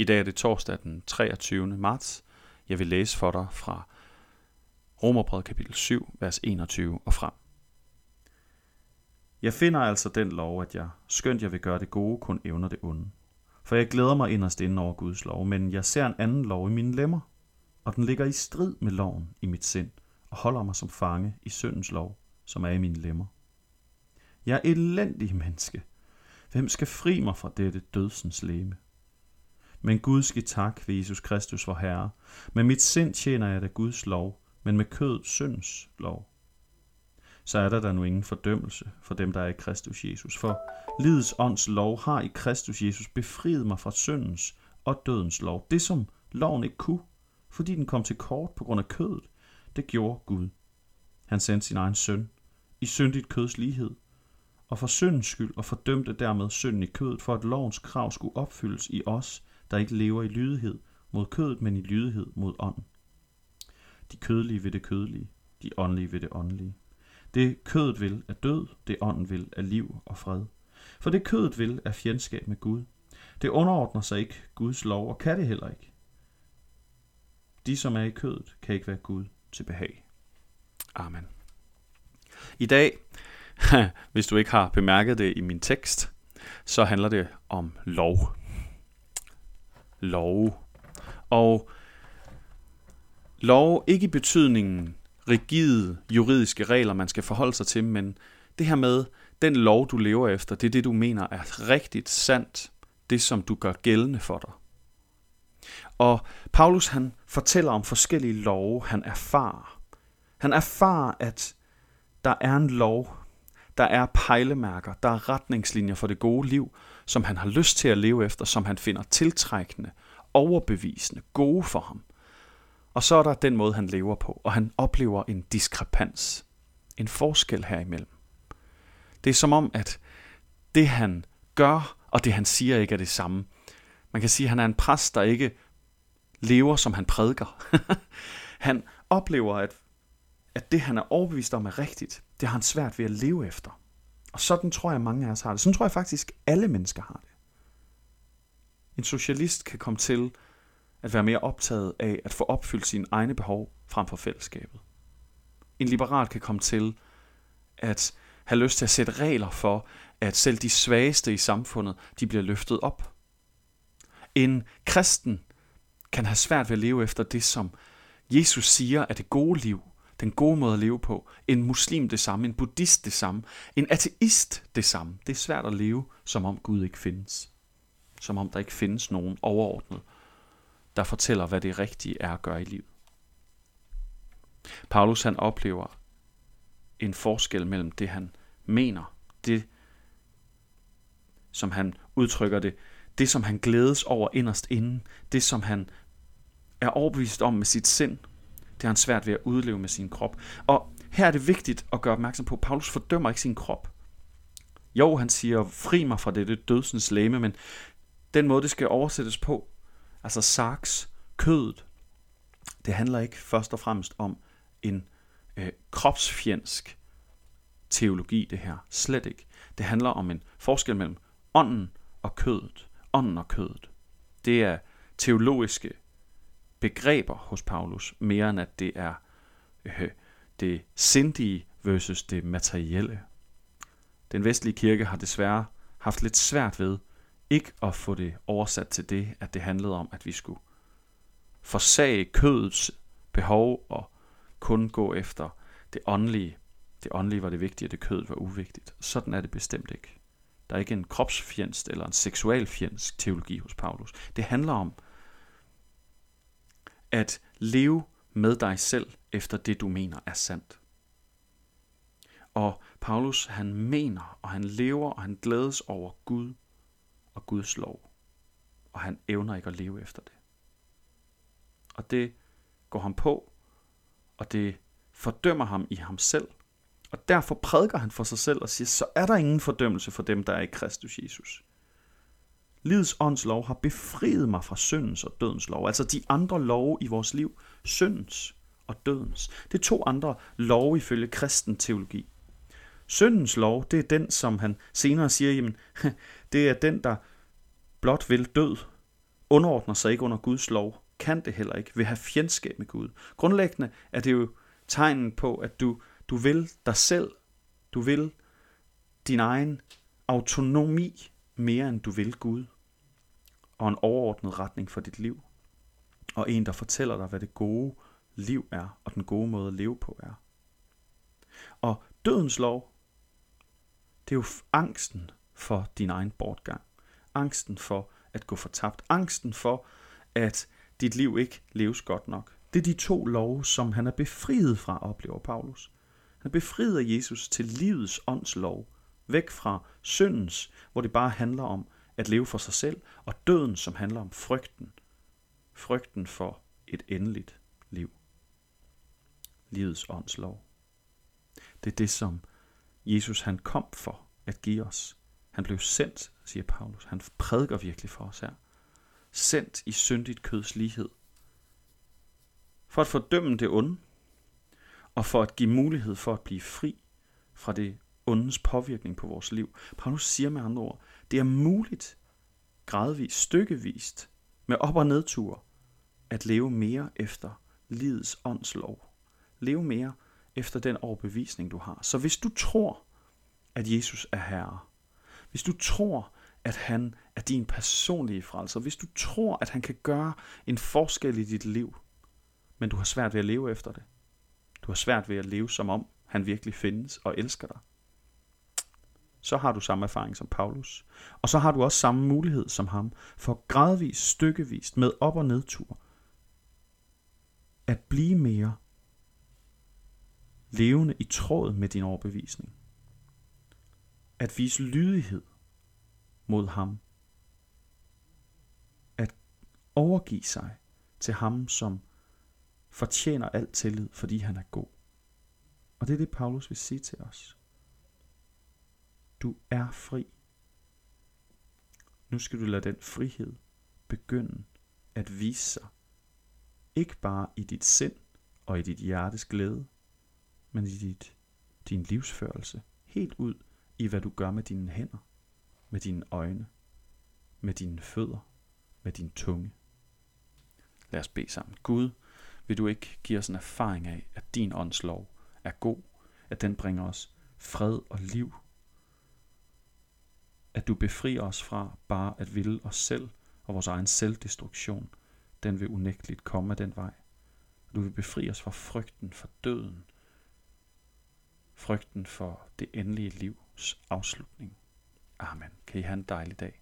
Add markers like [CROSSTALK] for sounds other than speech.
I dag er det torsdag den 23. marts. Jeg vil læse for dig fra Romerbrevet kapitel 7, vers 21 og frem. Jeg finder altså den lov, at jeg, skønt jeg vil gøre det gode, kun evner det onde. For jeg glæder mig inderst inden over Guds lov, men jeg ser en anden lov i mine lemmer, og den ligger i strid med loven i mit sind, og holder mig som fange i syndens lov, som er i mine lemmer. Jeg er elendig menneske. Hvem skal fri mig fra dette dødsens leme? Men Gud skal tak ved Jesus Kristus vor Herre. Med mit sind tjener jeg da Guds lov, men med kød synds lov. Så er der da nu ingen fordømmelse for dem, der er i Kristus Jesus. For livets ånds lov har i Kristus Jesus befriet mig fra syndens og dødens lov. Det som loven ikke kunne, fordi den kom til kort på grund af kødet, det gjorde Gud. Han sendte sin egen søn i syndigt køds lighed, og for syndens skyld og fordømte dermed synden i kødet, for at lovens krav skulle opfyldes i os, der ikke lever i lydighed mod kødet, men i lydighed mod ånden. De kødelige ved det kødelige, de åndelige ved det åndelige. Det kødet vil er død, det ånden vil er liv og fred. For det kødet vil er fjendskab med Gud. Det underordner sig ikke Guds lov, og kan det heller ikke. De, som er i kødet, kan ikke være Gud til behag. Amen. I dag, [LAUGHS] hvis du ikke har bemærket det i min tekst, så handler det om lov love. Og lov ikke i betydningen rigide juridiske regler, man skal forholde sig til, men det her med, den lov, du lever efter, det er det, du mener er rigtigt sandt, det som du gør gældende for dig. Og Paulus han fortæller om forskellige love, han erfarer. Han erfarer, at der er en lov, der er pejlemærker, der er retningslinjer for det gode liv, som han har lyst til at leve efter, som han finder tiltrækkende, overbevisende, gode for ham. Og så er der den måde, han lever på, og han oplever en diskrepans, en forskel herimellem. Det er som om, at det han gør, og det han siger ikke er det samme. Man kan sige, at han er en præst, der ikke lever, som han prædiker. [LAUGHS] han oplever, at, at det han er overbevist om er rigtigt, det har han svært ved at leve efter. Og sådan tror jeg, mange af os har det. Sådan tror jeg faktisk, alle mennesker har det. En socialist kan komme til at være mere optaget af at få opfyldt sine egne behov frem for fællesskabet. En liberal kan komme til at have lyst til at sætte regler for, at selv de svageste i samfundet, de bliver løftet op. En kristen kan have svært ved at leve efter det, som Jesus siger er det gode liv, den gode måde at leve på. En muslim det samme, en buddhist det samme, en ateist det samme. Det er svært at leve, som om Gud ikke findes. Som om der ikke findes nogen overordnet, der fortæller, hvad det rigtige er at gøre i livet. Paulus han oplever en forskel mellem det, han mener, det, som han udtrykker det, det, som han glædes over inderst inden, det, som han er overbevist om med sit sind, det har han svært ved at udleve med sin krop. Og her er det vigtigt at gøre opmærksom på, at Paulus fordømmer ikke sin krop. Jo, han siger, fri mig fra dette dødsens læme, men den måde, det skal oversættes på, altså sarks, kødet, det handler ikke først og fremmest om en øh, kropsfjendsk teologi, det her. Slet ikke. Det handler om en forskel mellem ånden og kødet. Ånden og kødet. Det er teologiske begreber hos Paulus, mere end at det er øh, det sindige versus det materielle. Den vestlige kirke har desværre haft lidt svært ved ikke at få det oversat til det, at det handlede om, at vi skulle forsage kødets behov og kun gå efter det åndelige. Det åndelige var det vigtige, og det kød var uvigtigt. Sådan er det bestemt ikke. Der er ikke en kropsfjendst eller en seksualfjendsk teologi hos Paulus. Det handler om, at leve med dig selv efter det, du mener er sandt. Og Paulus, han mener, og han lever, og han glædes over Gud og Guds lov. Og han evner ikke at leve efter det. Og det går ham på, og det fordømmer ham i ham selv. Og derfor prædiker han for sig selv og siger, så er der ingen fordømmelse for dem, der er i Kristus Jesus. Livets ånds lov har befriet mig fra syndens og dødens lov. Altså de andre love i vores liv. Syndens og dødens. Det er to andre love ifølge kristen teologi. Syndens lov, det er den, som han senere siger, jamen, [LAUGHS] det er den, der blot vil død. underordner sig ikke under Guds lov, kan det heller ikke, vil have fjendskab med Gud. Grundlæggende er det jo tegnen på, at du, du vil dig selv, du vil din egen autonomi mere end du vil Gud, og en overordnet retning for dit liv, og en, der fortæller dig, hvad det gode liv er, og den gode måde at leve på er. Og dødens lov, det er jo angsten for din egen bortgang. Angsten for at gå fortabt. Angsten for, at dit liv ikke leves godt nok. Det er de to love, som han er befriet fra, oplever Paulus. Han er befriet af Jesus til livets åndslov, væk fra syndens, hvor det bare handler om at leve for sig selv, og døden, som handler om frygten. Frygten for et endeligt liv. Livets åndslov. Det er det, som Jesus han kom for at give os. Han blev sendt, siger Paulus. Han prædiker virkelig for os her. Sendt i syndigt køds lighed. For at fordømme det onde, og for at give mulighed for at blive fri fra det ondens påvirkning på vores liv. Paulus siger med andre ord, det er muligt, gradvist, stykkevist, med op- og nedture, at leve mere efter livets åndslov. Leve mere efter den overbevisning, du har. Så hvis du tror, at Jesus er Herre, hvis du tror, at han er din personlige frelser, hvis du tror, at han kan gøre en forskel i dit liv, men du har svært ved at leve efter det, du har svært ved at leve som om han virkelig findes og elsker dig, så har du samme erfaring som Paulus. Og så har du også samme mulighed som ham for gradvist, stykkevist, med op- og nedtur, at blive mere levende i tråd med din overbevisning. At vise lydighed mod ham. At overgive sig til ham, som fortjener al tillid, fordi han er god. Og det er det, Paulus vil sige til os. Du er fri. Nu skal du lade den frihed begynde at vise sig. Ikke bare i dit sind og i dit hjertes glæde, men i dit, din livsførelse. Helt ud i hvad du gør med dine hænder, med dine øjne, med dine fødder, med din tunge. Lad os bede sammen. Gud, vil du ikke give os en erfaring af, at din åndslov er god, at den bringer os fred og liv at du befrier os fra bare at ville os selv og vores egen selvdestruktion, den vil unægteligt komme af den vej. Du vil befri os fra frygten for døden, frygten for det endelige livs afslutning. Amen. Kan I have en dejlig dag.